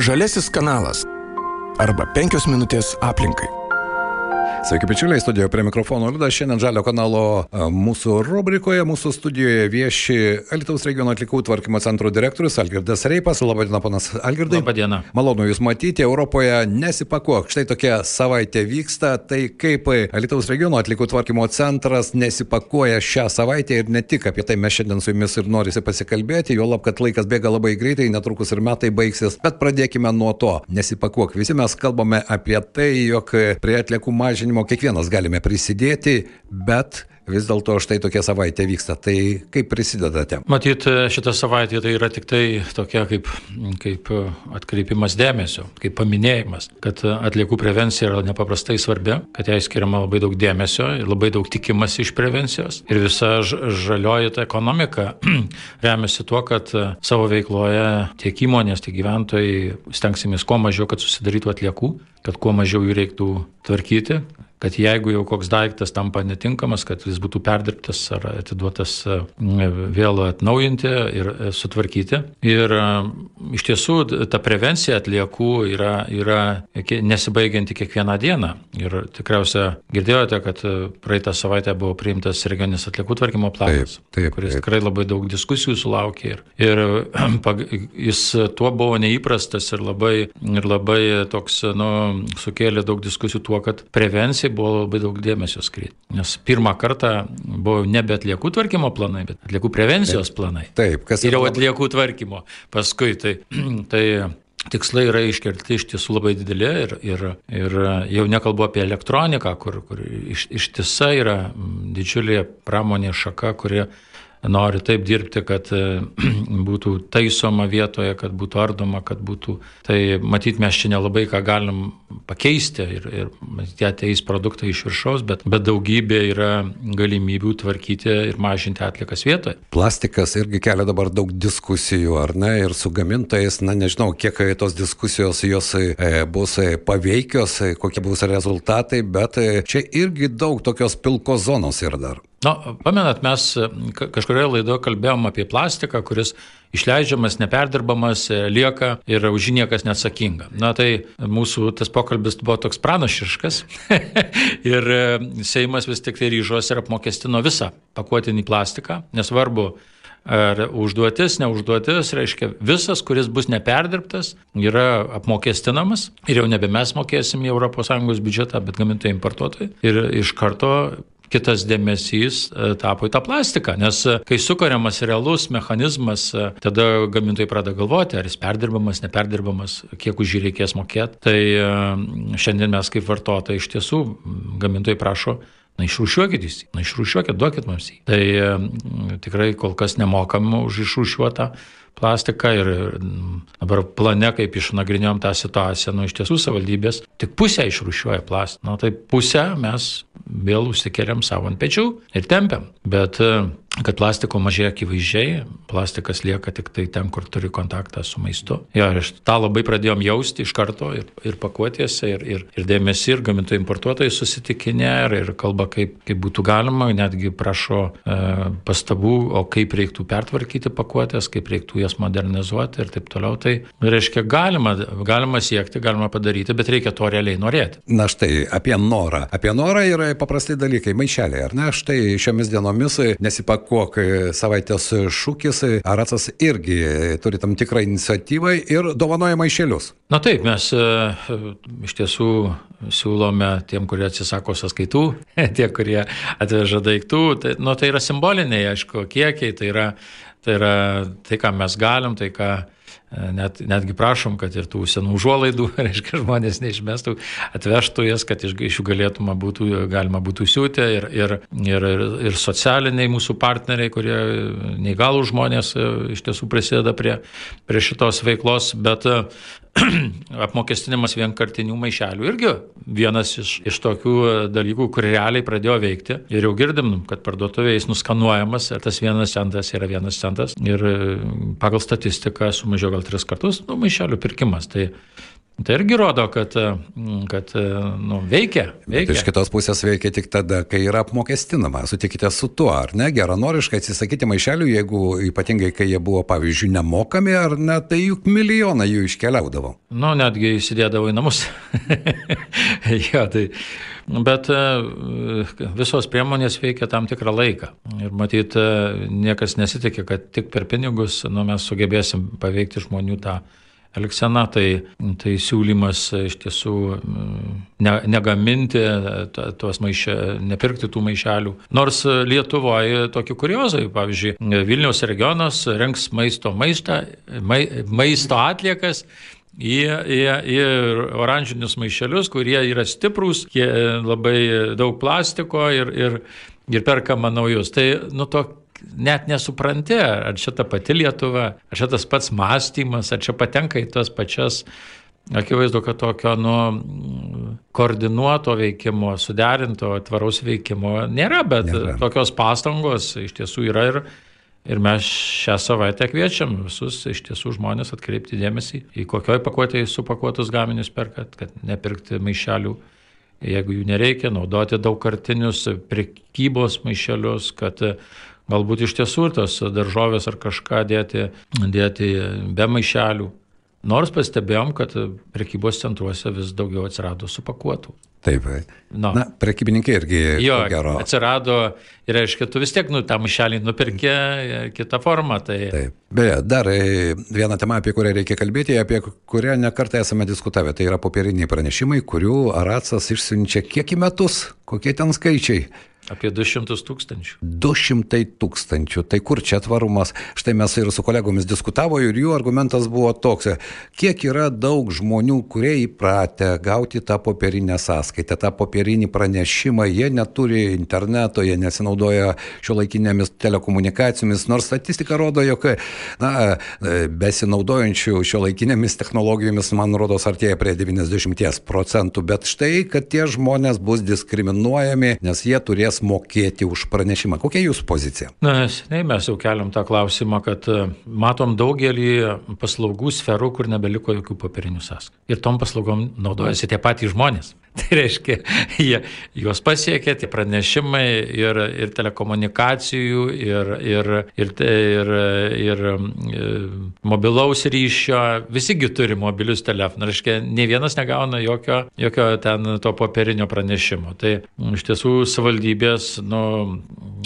Žalesis kanalas arba penkios minutės aplinkai. Sveiki, bičiuliai, studijoje prie mikrofono Liudas. Šiandien Žalio kanalo mūsų rubrikoje, mūsų studijoje vieši Alitaus regiono atlikų tvarkymo centro direktorius Algirdas Reipas. Labadiena, panas Algirdai. Labadiena. Malonu Jūs matyti. Europoje nesipakuok. Štai tokia savaitė vyksta. Tai kaip Alitaus regiono atlikų tvarkymo centras nesipakuoja šią savaitę ir ne tik apie tai mes šiandien su Jumis ir norisi pasikalbėti, jo lab, kad laikas bėga labai greitai, netrukus ir metai baigsis. Bet pradėkime nuo to. Nesipakuok. Visi mes kalbame apie tai, jog prie atliekų mažinimo gyvenimo kiekvienas galime prisidėti, bet vis dėlto štai tokia savaitė vyksta. Tai kaip prisidedate? Matyt, šitą savaitę tai yra tik tai tokia kaip, kaip atkreipimas dėmesio, kaip paminėjimas, kad atliekų prevencija yra nepaprastai svarbi, kad jai skiriama labai daug dėmesio ir labai daug tikimas iš prevencijos. Ir visa žalioji ta ekonomika remiasi tuo, kad savo veikloje tiek įmonės, tiek gyventojai stengsimės kuo mažiau, kad susidarytų atliekų, kad kuo mažiau jų reiktų tvarkyti, kad jeigu jau koks daiktas tampa netinkamas, kad jis būtų perdirbtas ar atiduotas vėl atnaujinti ir sutvarkyti. Ir iš tiesų ta prevencija atliekų yra, yra nesibaigianti kiekvieną dieną. Ir tikriausia girdėjote, kad praeitą savaitę buvo priimtas regioninis atliekų tvarkymo planas, taip, taip, kuris taip. tikrai labai daug diskusijų sulaukė. Ir, ir jis tuo buvo neįprastas ir labai, ir labai toks, nu, sukėlė daug diskusijų tuo, kad prevencija buvo labai daug dėmesio skryt. Nes pirmą kartą buvo nebe atliekų tvarkymo planai, bet atliekų prevencijos planai. Taip, kas Ir jau yra labai- atliekų tvarkymo. Paskui tai, tai tikslai yra iškelti iš tiesų labai dideli ir, ir, ir jau nekalbu apie elektroniką, kur, kur iš, ištisa yra didžiulė pramonė šaka, kuri nori taip dirbti, kad e, būtų taisoma vietoje, kad būtų ardoma, kad būtų. Tai matyt, mes čia nelabai ką galim pakeisti ir, ir tie ateis produktai iš viršaus, bet, bet daugybė yra galimybių tvarkyti ir mažinti atlikas vietoje. Plastikas irgi kelia dabar daug diskusijų, ar ne, ir su gamintojais, na nežinau, kiek tos diskusijos jos e, bus e, paveikios, kokie bus rezultatai, bet čia irgi daug tokios pilkos zonos yra dar. Na, pamenat, mes e, ka- kažkurioje laidoje kalbėjom apie plastiką, kuris išleidžiamas, neperdirbamas, e, lieka ir už jį niekas neatsakinga. Na, tai mūsų tas pokalbis buvo toks pranašiškas ir e, Seimas vis tik tai ryžos ir apmokestino visą pakuotinį plastiką, nesvarbu. Ar užduotis, neužduotis, reiškia visas, kuris bus neperdirbtas, yra apmokestinamas ir jau nebe mes mokėsim į ES biudžetą, bet gamintojai importuotojai. Ir iš karto kitas dėmesys e, tapo į tą plastiką, nes e, kai sukuriamas realus mechanizmas, e, tada gamintojai pradeda galvoti, ar jis perdirbamas, neperdirbamas, kiek už jį reikės mokėti. Tai šiandien mes kaip vartotojai iš tiesų gamintojai prašo Na išrūšiuokit jį, na išrūšiuokit, duokit mums jį. Tai e, tikrai kol kas nemokam už išrūšiuotą plastiką ir dabar plane, kaip išnagrinėjom tą situaciją, nu iš tiesų savivaldybės tik pusę išrūšiuoja plastiką. Na tai pusę mes vėl užsikeliam savo ant pečių ir tempiam. Bet e, kad plastiko mažėja akivaizdžiai, plastikas lieka tik tai ten, kur turi kontaktą su maistu. Jo, ir tą labai pradėjom jausti iš karto ir, ir pakuotėse, ir, ir, ir dėmesį, ir gamintojai importuotojai susitikinė, ir, ir kalba, kaip, kaip būtų galima, netgi prašo e, pastabų, o kaip reiktų pertvarkyti pakuotės, kaip reiktų jas modernizuoti ir taip toliau. Tai reiškia, galima, galima siekti, galima padaryti, bet reikia to realiai norėti. Na štai, apie norą. Apie norą yra paprasti dalykai, maišeliai, ar ne? Štai šiomis dienomis e, nesipakuok e, savaitės šūkis, e, Aracas irgi turi tam tikrą iniciatyvą ir dovanoja maišelius. Na taip, mes e, iš tiesų siūlome tiem, kurie atsisako sąskaitų, tie, kurie atveža daiktų, tai, nu, tai yra simboliniai, aišku, kiekiai, tai yra, tai yra tai, ką mes galim, tai ką e, net, netgi prašom, kad ir tų senų užuolaidų, reiškia, žmonės neišmestų, atvežtų jas, kad iš, iš jų galėtume būtų, galima būtų siūti. Ir, ir, ir, ir, socialiniai mūsų partneriai, kurie neįgalų žmonės e, iš tiesų prisideda prie, prie šitos veiklos, bet e, apmokestinimas vienkartinių maišelių irgi vienas iš, iš tokių dalykų, kur realiai pradėjo veikti. Ir jau girdim, kad parduotuvėje jis nuskanuojamas ir tas vienas centas yra vienas centas. Ir e, pagal statistiką sumažėjo gal tris kartus nu, maišelių pirkimas. Tai Tai irgi rodo, kad, kad nu, veikia. veikia. Bet iš kitos pusės veikia tik tada, kai yra apmokestinama. Sutikite su tuo, ar ne? Geranoriškai atsisakyti maišelių, jeigu ypatingai, kai jie buvo, pavyzdžiui, nemokami, ar ne, tai juk milijonai jų iškeliaudavo. Nu, netgi įsidėdavo į namus. ja, tai, bet visos priemonės veikia tam tikrą laiką. Ir matyt, niekas nesitikė, kad tik per pinigus nu, mes sugebėsim paveikti žmonių tą elgsena, tai, tai siūlymas iš tiesų mm, ne, negaminti tuos maišę, nepirkti tų maišelių. Nors Lietuvoje tokie kuriozai, pavyzdžiui, Vilniaus regionas renks maisto, maistą, mai, maisto atliekas į, į, į oranžinius maišelius, kurie yra stiprūs, labai daug plastiko ir, ir, ir perkama naujus. Tai nu, to net nesupranti, ar čia ta pati Lietuva, ar čia tas pats mąstymas, ar čia patenka į tas pačias Akivaizdu, kad tokio nu, koordinuoto veikimo, suderinto, tvaraus veikimo nėra, bet nėra. tokios pastangos iš tiesų yra ir, ir mes šią savaitę kviečiam visus iš tiesų žmonės atkreipti dėmesį, į kokioj pakuotėje supakuotus gaminius perkat, kad nepirkti maišelių, jeigu jų nereikia, naudoti daugkartinius prekybos maišelius, kad Galbūt iš tiesų tos daržovės ar kažką dėti, dėti be maišelių. Nors pastebėjom, kad prekybos centruose vis daugiau atsirado supakuotų. Taip. No. Na, prekybininkai irgi jo, gero. Atsirado ir reiškia, tu vis tiek nu, tą maišelį nupirkė kitą formą. Tai... Taip. Beje, dar e, viena tema, apie kurią reikia kalbėti, apie kurią nekartą esame diskutavę, tai yra popieriniai pranešimai, kurių Aracas išsiunčia kiek į metus, kokie ten skaičiai. Apie 200 tūkstančių. 200 tūkstančių. Tai kur čia tvarumas? Štai mes ir su kolegomis diskutavo ir jų argumentas buvo toks, kiek yra daug žmonių, kurie įpratę gauti tą popierinę sąskaitą, tą popierinį pranešimą, jie neturi interneto, jie nesinaudoja šio laikinėmis telekomunikacijomis, nors statistika rodo, jog na, besinaudojančių šio laikinėmis technologijomis, man rodos, artėja prie 90 procentų, bet štai, kad tie žmonės bus diskriminuojami, nes jie turės turės mokėti už pranešimą. Kokia jūsų pozicija? Na, seniai mes jau keliam tą klausimą, kad e, matom daugelį paslaugų sferų, kur nebeliko jokių papirinių sąskaitų. Ir tom paslaugom naudojasi tie patys žmonės. Tai reiškia, jie, juos pasiekia tie pranešimai ir, ir telekomunikacijų, ir, ir, ir, ir, ir, ir mobilaus ryšio, visigi turi mobilius telefonus. Reiškia, ne vienas negauna jokio, jokio ten to popierinio pranešimo. Tai iš tiesų savaldybės nu,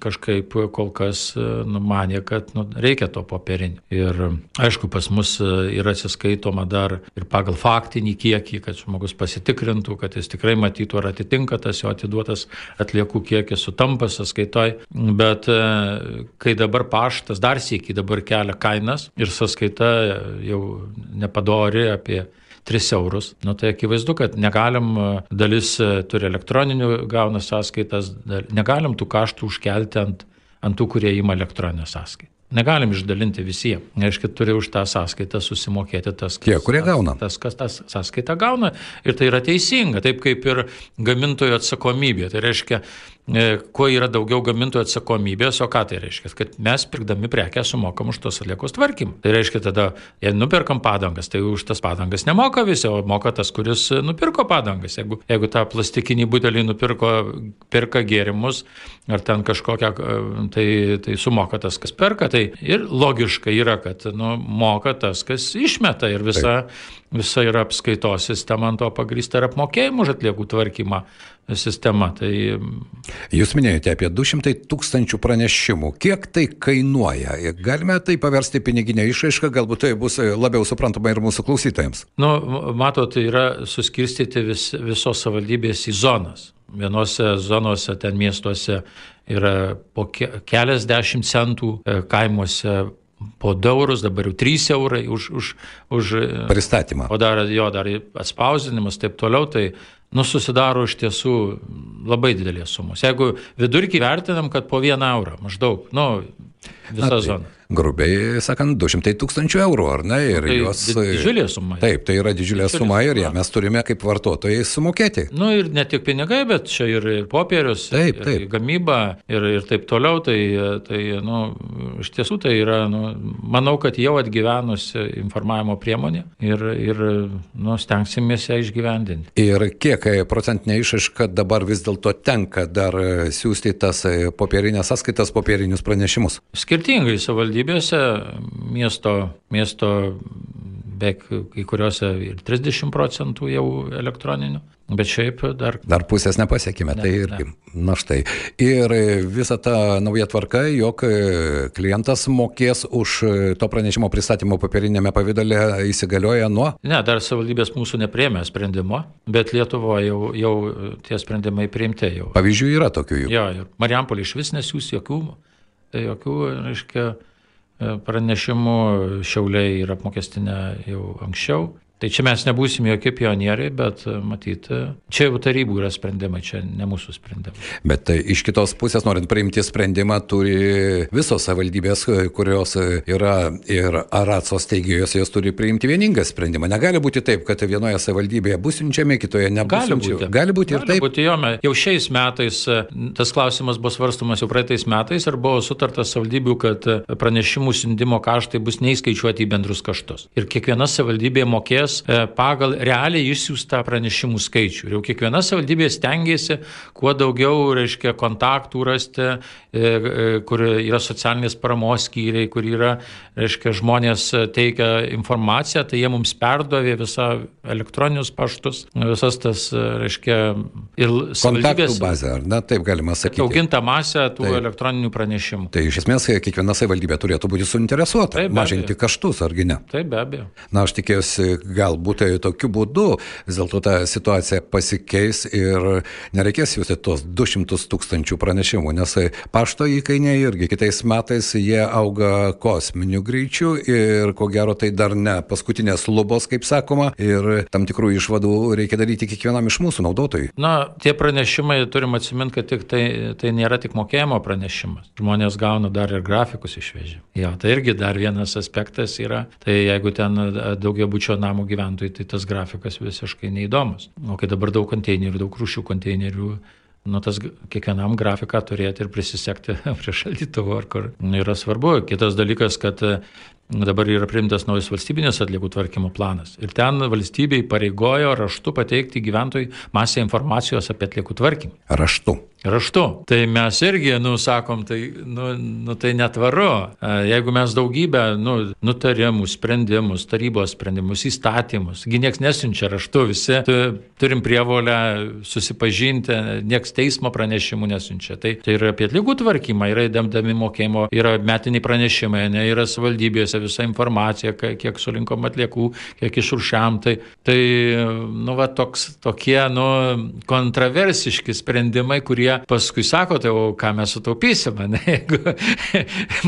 kažkaip kol kas numanė, kad nu, reikia to popierinio. Ir aišku, pas mus yra atsiskaitoma dar ir pagal faktinį kiekį, kad žmogus pasitikrintų, kad jis tikrai matytų, ar atitinka tas jo atiduotas atliekų kiekis, sutampa sąskaitoj. Bet e, kai dabar paštas dar sėkiai dabar kelia kainas ir sąskaita jau nepadori apie 3 eurus. Nu, tai akivaizdu, kad negalim, e, dalis e, turi elektroninių gauna sąskaitas, negalim tų kaštų užkelti ant, ant tų, kurie ima elektroninę sąskaitą. Negalim išdalinti visiems. Reiškia, turi už tą sąskaitą susimokėti tas, kas, Tie, kurie gauna. Tas, kas tą sąskaitą gauna. Ir tai yra teisinga, taip kaip ir gamintojo atsakomybė. Tai reiškia, kuo yra daugiau gamintojų atsakomybės, o ką tai reiškia? Kad mes pirkdami prekę sumokam už tos atliekos tvarkymą. Tai reiškia tada, jei nuperkam padangas, tai už tas padangas nemoka visi, o moka tas, kuris nupirko padangas. Jeigu, jeigu tą plastikinį butelį nupirko, perka gėrimus ar ten kažkokią, e, tai, tai sumoka tas, kas perka. Tai ir logiška yra, kad nu, moka tas, kas išmeta ir visa, visa yra apskaitos sistema ant to pagrįsta ir apmokėjimų už atliekų tvarkymą sistema. Tai... Jūs minėjote apie 200 tūkstančių pranešimų. Kiek tai kainuoja? Galime tai paversti piniginę išraišką, galbūt tai bus labiau suprantama ir mūsų klausytojams. Nu, matot, tai yra suskirstyti vis, visos savivaldybės į zonas. Vienose zonose, ten miestuose yra po keliasdešimt centų, e, kaimuose po 2 eurus, dabar jau 3 eurai už, už, už e, pristatymą. O dar jo, dar atspausdinimas, taip toliau, tai nu, susidaro iš tiesų labai didelės sumos. Jeigu vidurkį vertinam, kad po vieną eurą maždaug, nu, visą Na, tai zoną. Grubiai sakant, 200 tūkstančių eurų, ar ne? Ir Tai jos, di- didžiulė suma. Taip, tai yra didžiulė, Didžiulė suma ir ją mes turime kaip vartotojai sumokėti. Nu ir ne tik pinigai, bet čia ir, popierius, Taip, ir, taip. ir gamyba ir, ir taip toliau. Tai, tai nu, iš tiesų tai yra, nu, manau, kad jau atgyvenusi informavimo priemonė ir, ir nu, stengsimės ją išgyvendinti. Ir kiek e, procentinė išaiška dabar vis dėlto tenka dar e, siūsti tas e, popierinės sąskaitas, popierinius pranešimus? Skirtingai savivaldybėse, miesto, miesto beveik kai kuriuose ir 30 procentų jau elektroninių, bet šiaip dar Dar pusės nepasiekime, Ne, tai irgi. Na štai. Ir visa ta nauja tvarka, jog e, klientas mokės už e, to pranešimo pristatymo popierinėme pavydale įsigalioja nuo Ne, dar savivaldybės mūsų neprėmė sprendimo, bet Lietuvoje jau, jau tie sprendimai priimti jau. pavyzdžių yra tokių jų. Jo, ir Marijampolė iš vis nesiūs jokių, jokių, reiškia, e, pranešimų, šiauliai yra apmokestinę jau anksčiau. Tai čia mes nebūsim jokie pionieriai, bet e, matyti, čia jau tarybų yra sprendimai, čia ne mūsų sprendimai. Bet e, iš kitos pusės, norint priimti sprendimą, turi visos savivaldybės, e, kurios e, yra ir Aratsos steigėjos, jos turi priimti vieningą sprendimą. Negali būti taip, kad vienoje savivaldybėje bus siunčiami, kitoje nebus Gali būti. Gali būti ir Gali taip. Būti, jo, jau šiais metais e, tas klausimas buvo svarstumas jau praeitais metais ir buvo sutartas savivaldybių, kad e, pranešimų siuntimo kaštai bus neįskaičiuoti į bendrus kaštus. Ir kiekviena savivaldybė mokės e, pagal realiai išsiųstą pranešimų skaičių. Ir jau kiekviena savivaldybė stengiasi kuo daugiau, reiškia, kontaktų rasti, e, e, kur yra socialinės paramos skyriai, kur yra, reiškia, žmonės teikia informaciją, tai jie mums perdavė visą elektroninius paštus, visas tas, reiškia, ir Kontaktų savivaldybės bazė, ar ne, taip galima sakyti. auginta masė tų Taip. elektroninių pranešimų. Tai iš esmės kiekviena savivaldybė turėtų būti suinteresuota Taip, mažinti kaštus, argi ne? Taip, be abejo. Na, aš tikėjausi, galbūt tokiu būdu vis dėlto ta situacija pasikeis ir nereikės jūsų tos 200 tūkstančių pranešimų, nes pašto įkainiai irgi kitais metais jie auga kosminiu greičiu ir ko gero tai dar ne paskutinės lubos, kaip sakoma, ir tam tikrų išvadų reikia daryti kiekvienam iš mūsų naudotojui. Na, tie pranešimai turim atsiminti, kad tik tai, tai nėra tik mokėjimo pranešimas. Žmonės gauna dar ir grafikus išvežę. Jo, tai irgi dar vienas aspektas yra. Tai jeigu ten daugia bučio namų gyventojai, tai tas grafikas visiškai neįdomus. O kai dabar daug konteinerių, daug rūšių konteinerių. Nu, tas kiekvienam grafiką turėti ir prisisekti prie šaldytuvo, ar kur yra svarbu. Kitas dalykas, kad e, dabar yra priimtas naujas valstybinės atliekų tvarkymo planas. Ir ten valstybei pareigojo raštu pateikti gyventojai masę informacijos apie atliekų tvarkymą. Raštu. Raštu. Tai mes irgi, nu, sakom, tai, nu, nu, tai netvaru. E, Jeigu mes daugybę, nu, nutarimų, sprendimus, tarybos sprendimus, įstatymus, gi nieks nesiunčia raštu, visi tu, turim prievolę susipažinti, nieks teismo pranešimų nesiunčia. Tai, tai yra apie atlikų tvarkymą, yra įdėmdami mokėjimo, yra metiniai pranešimai, ne, yra savivaldybėse visa informacija, kiek surinkom atliekų, kiek išrušiam. Tai, tai nu, va, toks, tokie, nu, kontroversiški sprendimai, kurie paskui sako, tai o ką mes sutaupysime, ne, jeigu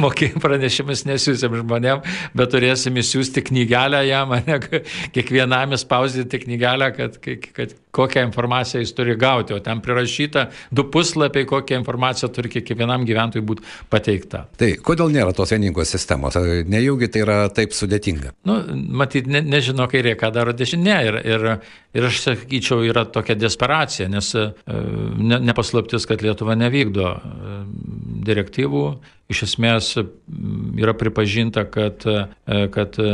mokėjimo pranešimus nesiūsim žmonėm, bet turėsim įsiųsti knygelę jam, ne, kiekvienam įspausdinti knygelę, kad, kad kokią informaciją jis turi gauti, o ten prirašyta du puslapiai, kokią informaciją turi kiekvienam gyventojui būti pateikta. Tai kodėl nėra tos vieningos sistemos? Nejaugi tai yra taip sudėtinga? Nu, matyt, ne, nežino kairė, ką daro dešinė. Ir, ir, ir aš sakyčiau, yra tokia desperacija, nes e, ne, nepaslaptis, kad Lietuva nevykdo e, direktyvų. Iš esmės yra pripažinta, kad, e, kad e,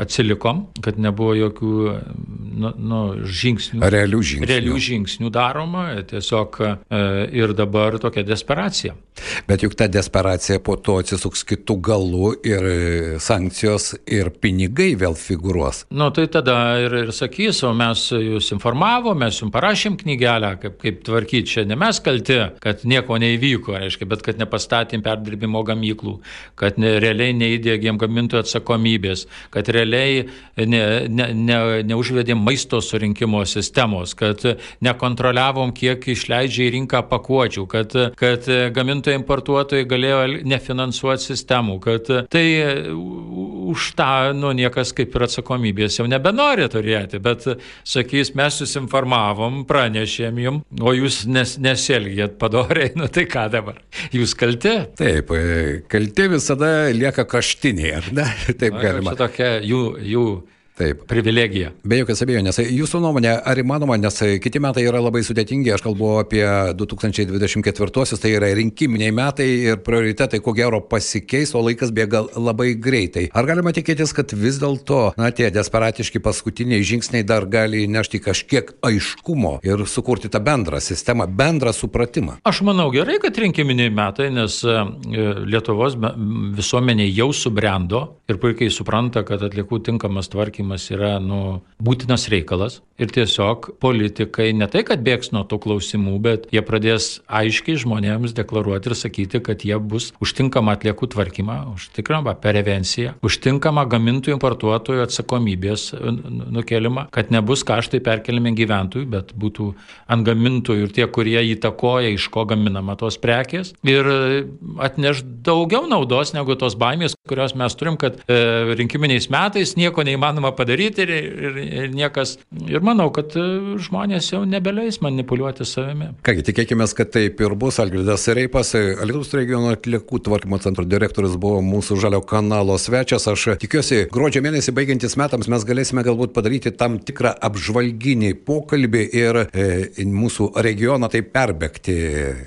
atsilikom, kad nebuvo jokių nu, nu, žingsnių. Realių žingsnių. Realių žingsnių daroma, tiesiog e, ir dabar tokia desperacija. Bet juk ta desperacija po to atsisuks kitų galų ir sankcijos ir pinigai vėl figūruos. Nu, tai tada ir, ir sakys, o mes jūs informavom, mes jums parašėm knygelę, kaip, kaip tvarkyti čia. Ne mes kalti, kad nieko neįvyko, reiškia, bet kad nepastatėm perdirbimo gamyklų, kad ne, realiai neįdėgėm gamintojų atsakomybės, kad realiai ne, ne, ne, neužvedėm maisto surinkimo sistemos, kad nekontroliavom, kiek išleidžia į rinką pakuočių, kad, kad gamintojai, importuotojai galėjo nefinansuoti sistemų, kad tai už tą, nu, niekas kaip ir atsakomybės jau nebenori turėti, bet sakys, mes jūs informavom, pranešėm jum, o jūs nes, nesielgėt padoriai, nu tai ką dabar, jūs kalti? Taip, kalti visada lieka kaštiniai, ar ne? Taip Na, galima. Čia tokia jų, jų Taip. privilegija. Be jokios abejonės. Jūsų nuomonė, ar įmanoma, nes kiti metai yra labai sudėtingi, aš kalbu apie 2024-osius, tai yra rinkiminiai metai ir prioritetai ko gero pasikeis, o laikas bėga labai greitai. Ar galima tikėtis, kad vis dėlto, na, tie desperatiški paskutiniai žingsniai dar gali nešti kažkiek aiškumo ir sukurti tą bendrą sistemą, bendrą supratimą? Aš manau gerai, kad rinkiminiai metai, nes e, Lietuvos visuomenė jau subrendo ir puikiai supranta, kad atliekų tinkamas tvarkymas yra nu, būtinas reikalas. Ir tiesiog politikai ne tai, kad bėgs nuo tų klausimų, bet jie pradės aiškiai žmonėms deklaruoti ir sakyti, kad jie bus užtinkamą atliekų tvarkymą, užtikrinamą prevenciją, užtinkamą gamintojų importuotojų atsakomybės e, nu- nukelimą, kad nebus kaštai perkeliami gyventojų, bet būtų ant gamintojų ir tie, kurie įtakoja, iš ko gaminama tos prekės. Ir e, atneš daugiau naudos negu tos baimės, kurios mes turim, kad e, rinkiminiais metais nieko neįmanoma padaryti ir, ir, ir niekas. Ir manau, kad e, žmonės jau nebeleis manipuliuoti savimi. Kągi, tikėkime, kad taip ir bus. Algirdas Reipas, Lietuvos regiono atliekų tvarkymo centro direktorius buvo mūsų žalio kanalo svečias. Aš tikiuosi, gruodžio mėnesį baigiantis metams mes galėsime galbūt padaryti tam tikrą apžvalginį pokalbį ir e, mūsų regioną tai perbėgti.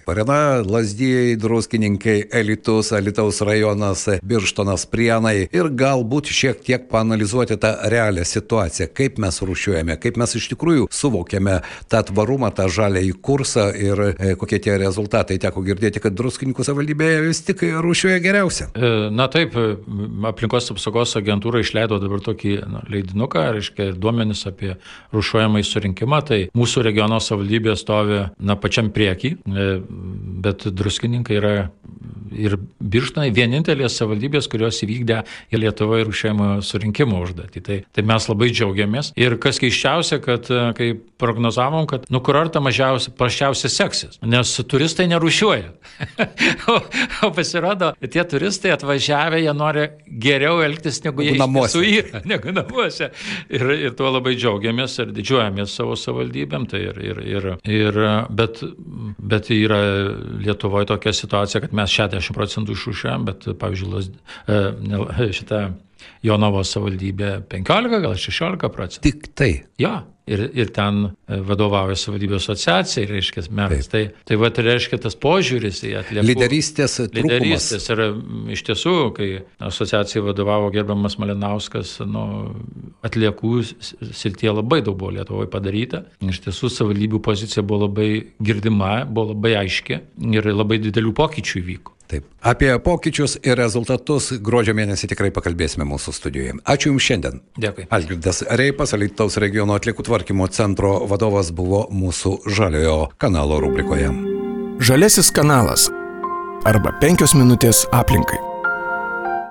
Parena, Lasdijai, Druskininkai, Elitus, Alitaus rajonas, Birštonas, Prienai ir galbūt šiek tiek panalizuoti tą realią situaciją, kaip mes rušiuojame, kaip mes iš tikrųjų suvokiame tą tvarumą, tą žalę į kursą ir e, kokie tie rezultatai. Teko girdėti, kad druskininkų savivaldybėje vis tik rušiuoja geriausia. E, Na taip, e, aplinkos apsaugos agentūra išleido dabar tokį na, leidinuką, reiškia duomenis apie rušuojamą į surinkimą, tai mūsų regiono savivaldybė stovi na pačiam priekį, bet druskininkai yra ir birštonai vienintelės savivaldybės, kurios įvykdė į Lietuvą rušėjimo surinkimo užduotį. Tai, tai mes labai džiaugiamės. Ir kas keiščiausia, kad e, kai prognozavom, kad nu kurortą mažiausiai, prašiausiai seksis, nes turistai nerušiuoja. o, o pasirodo, tie turistai atvažiavę, jie nori geriau elgtis negu jie namuose. yra, negu namuose. Ir, ir tuo labai džiaugiamės ir didžiuojamės savo savivaldybėm. Tai ir, ir, ir, ir, bet, bet yra Lietuvoje tokia situacija, kad mes 60 procentų išrušiuojam, bet, pavyzdžiui, e, šitą Jonovo savivaldybė 15, gal 16 procentų. Tik tai. Jo, ir, ir ten e, vadovauja savivaldybė asociacija, reiškia, meras. Tai, tai va, tai reiškia tas požiūris į atliekų. Lyderystės trūkumas. Lyderystės ir iš tiesų, kai asociacijai vadovavo gerbiamas Malinauskas, nu, atliekų srityje labai daug buvo Lietuvoje padaryta. Iš tiesų, savivaldybių pozicija buvo labai girdima, buvo labai aiški ir labai didelių pokyčių įvyko. Taip. Apie pokyčius ir rezultatus gruodžio mėnesį tikrai pakalbėsime mūsų studijoje. Ačiū Jums šiandien. Dėkui. Algirdas Reipas, Alitaus regiono atliekų tvarkymo centro vadovas buvo mūsų žaliojo kanalo rubrikoje. Žalesis kanalas arba penkios minutės aplinkai.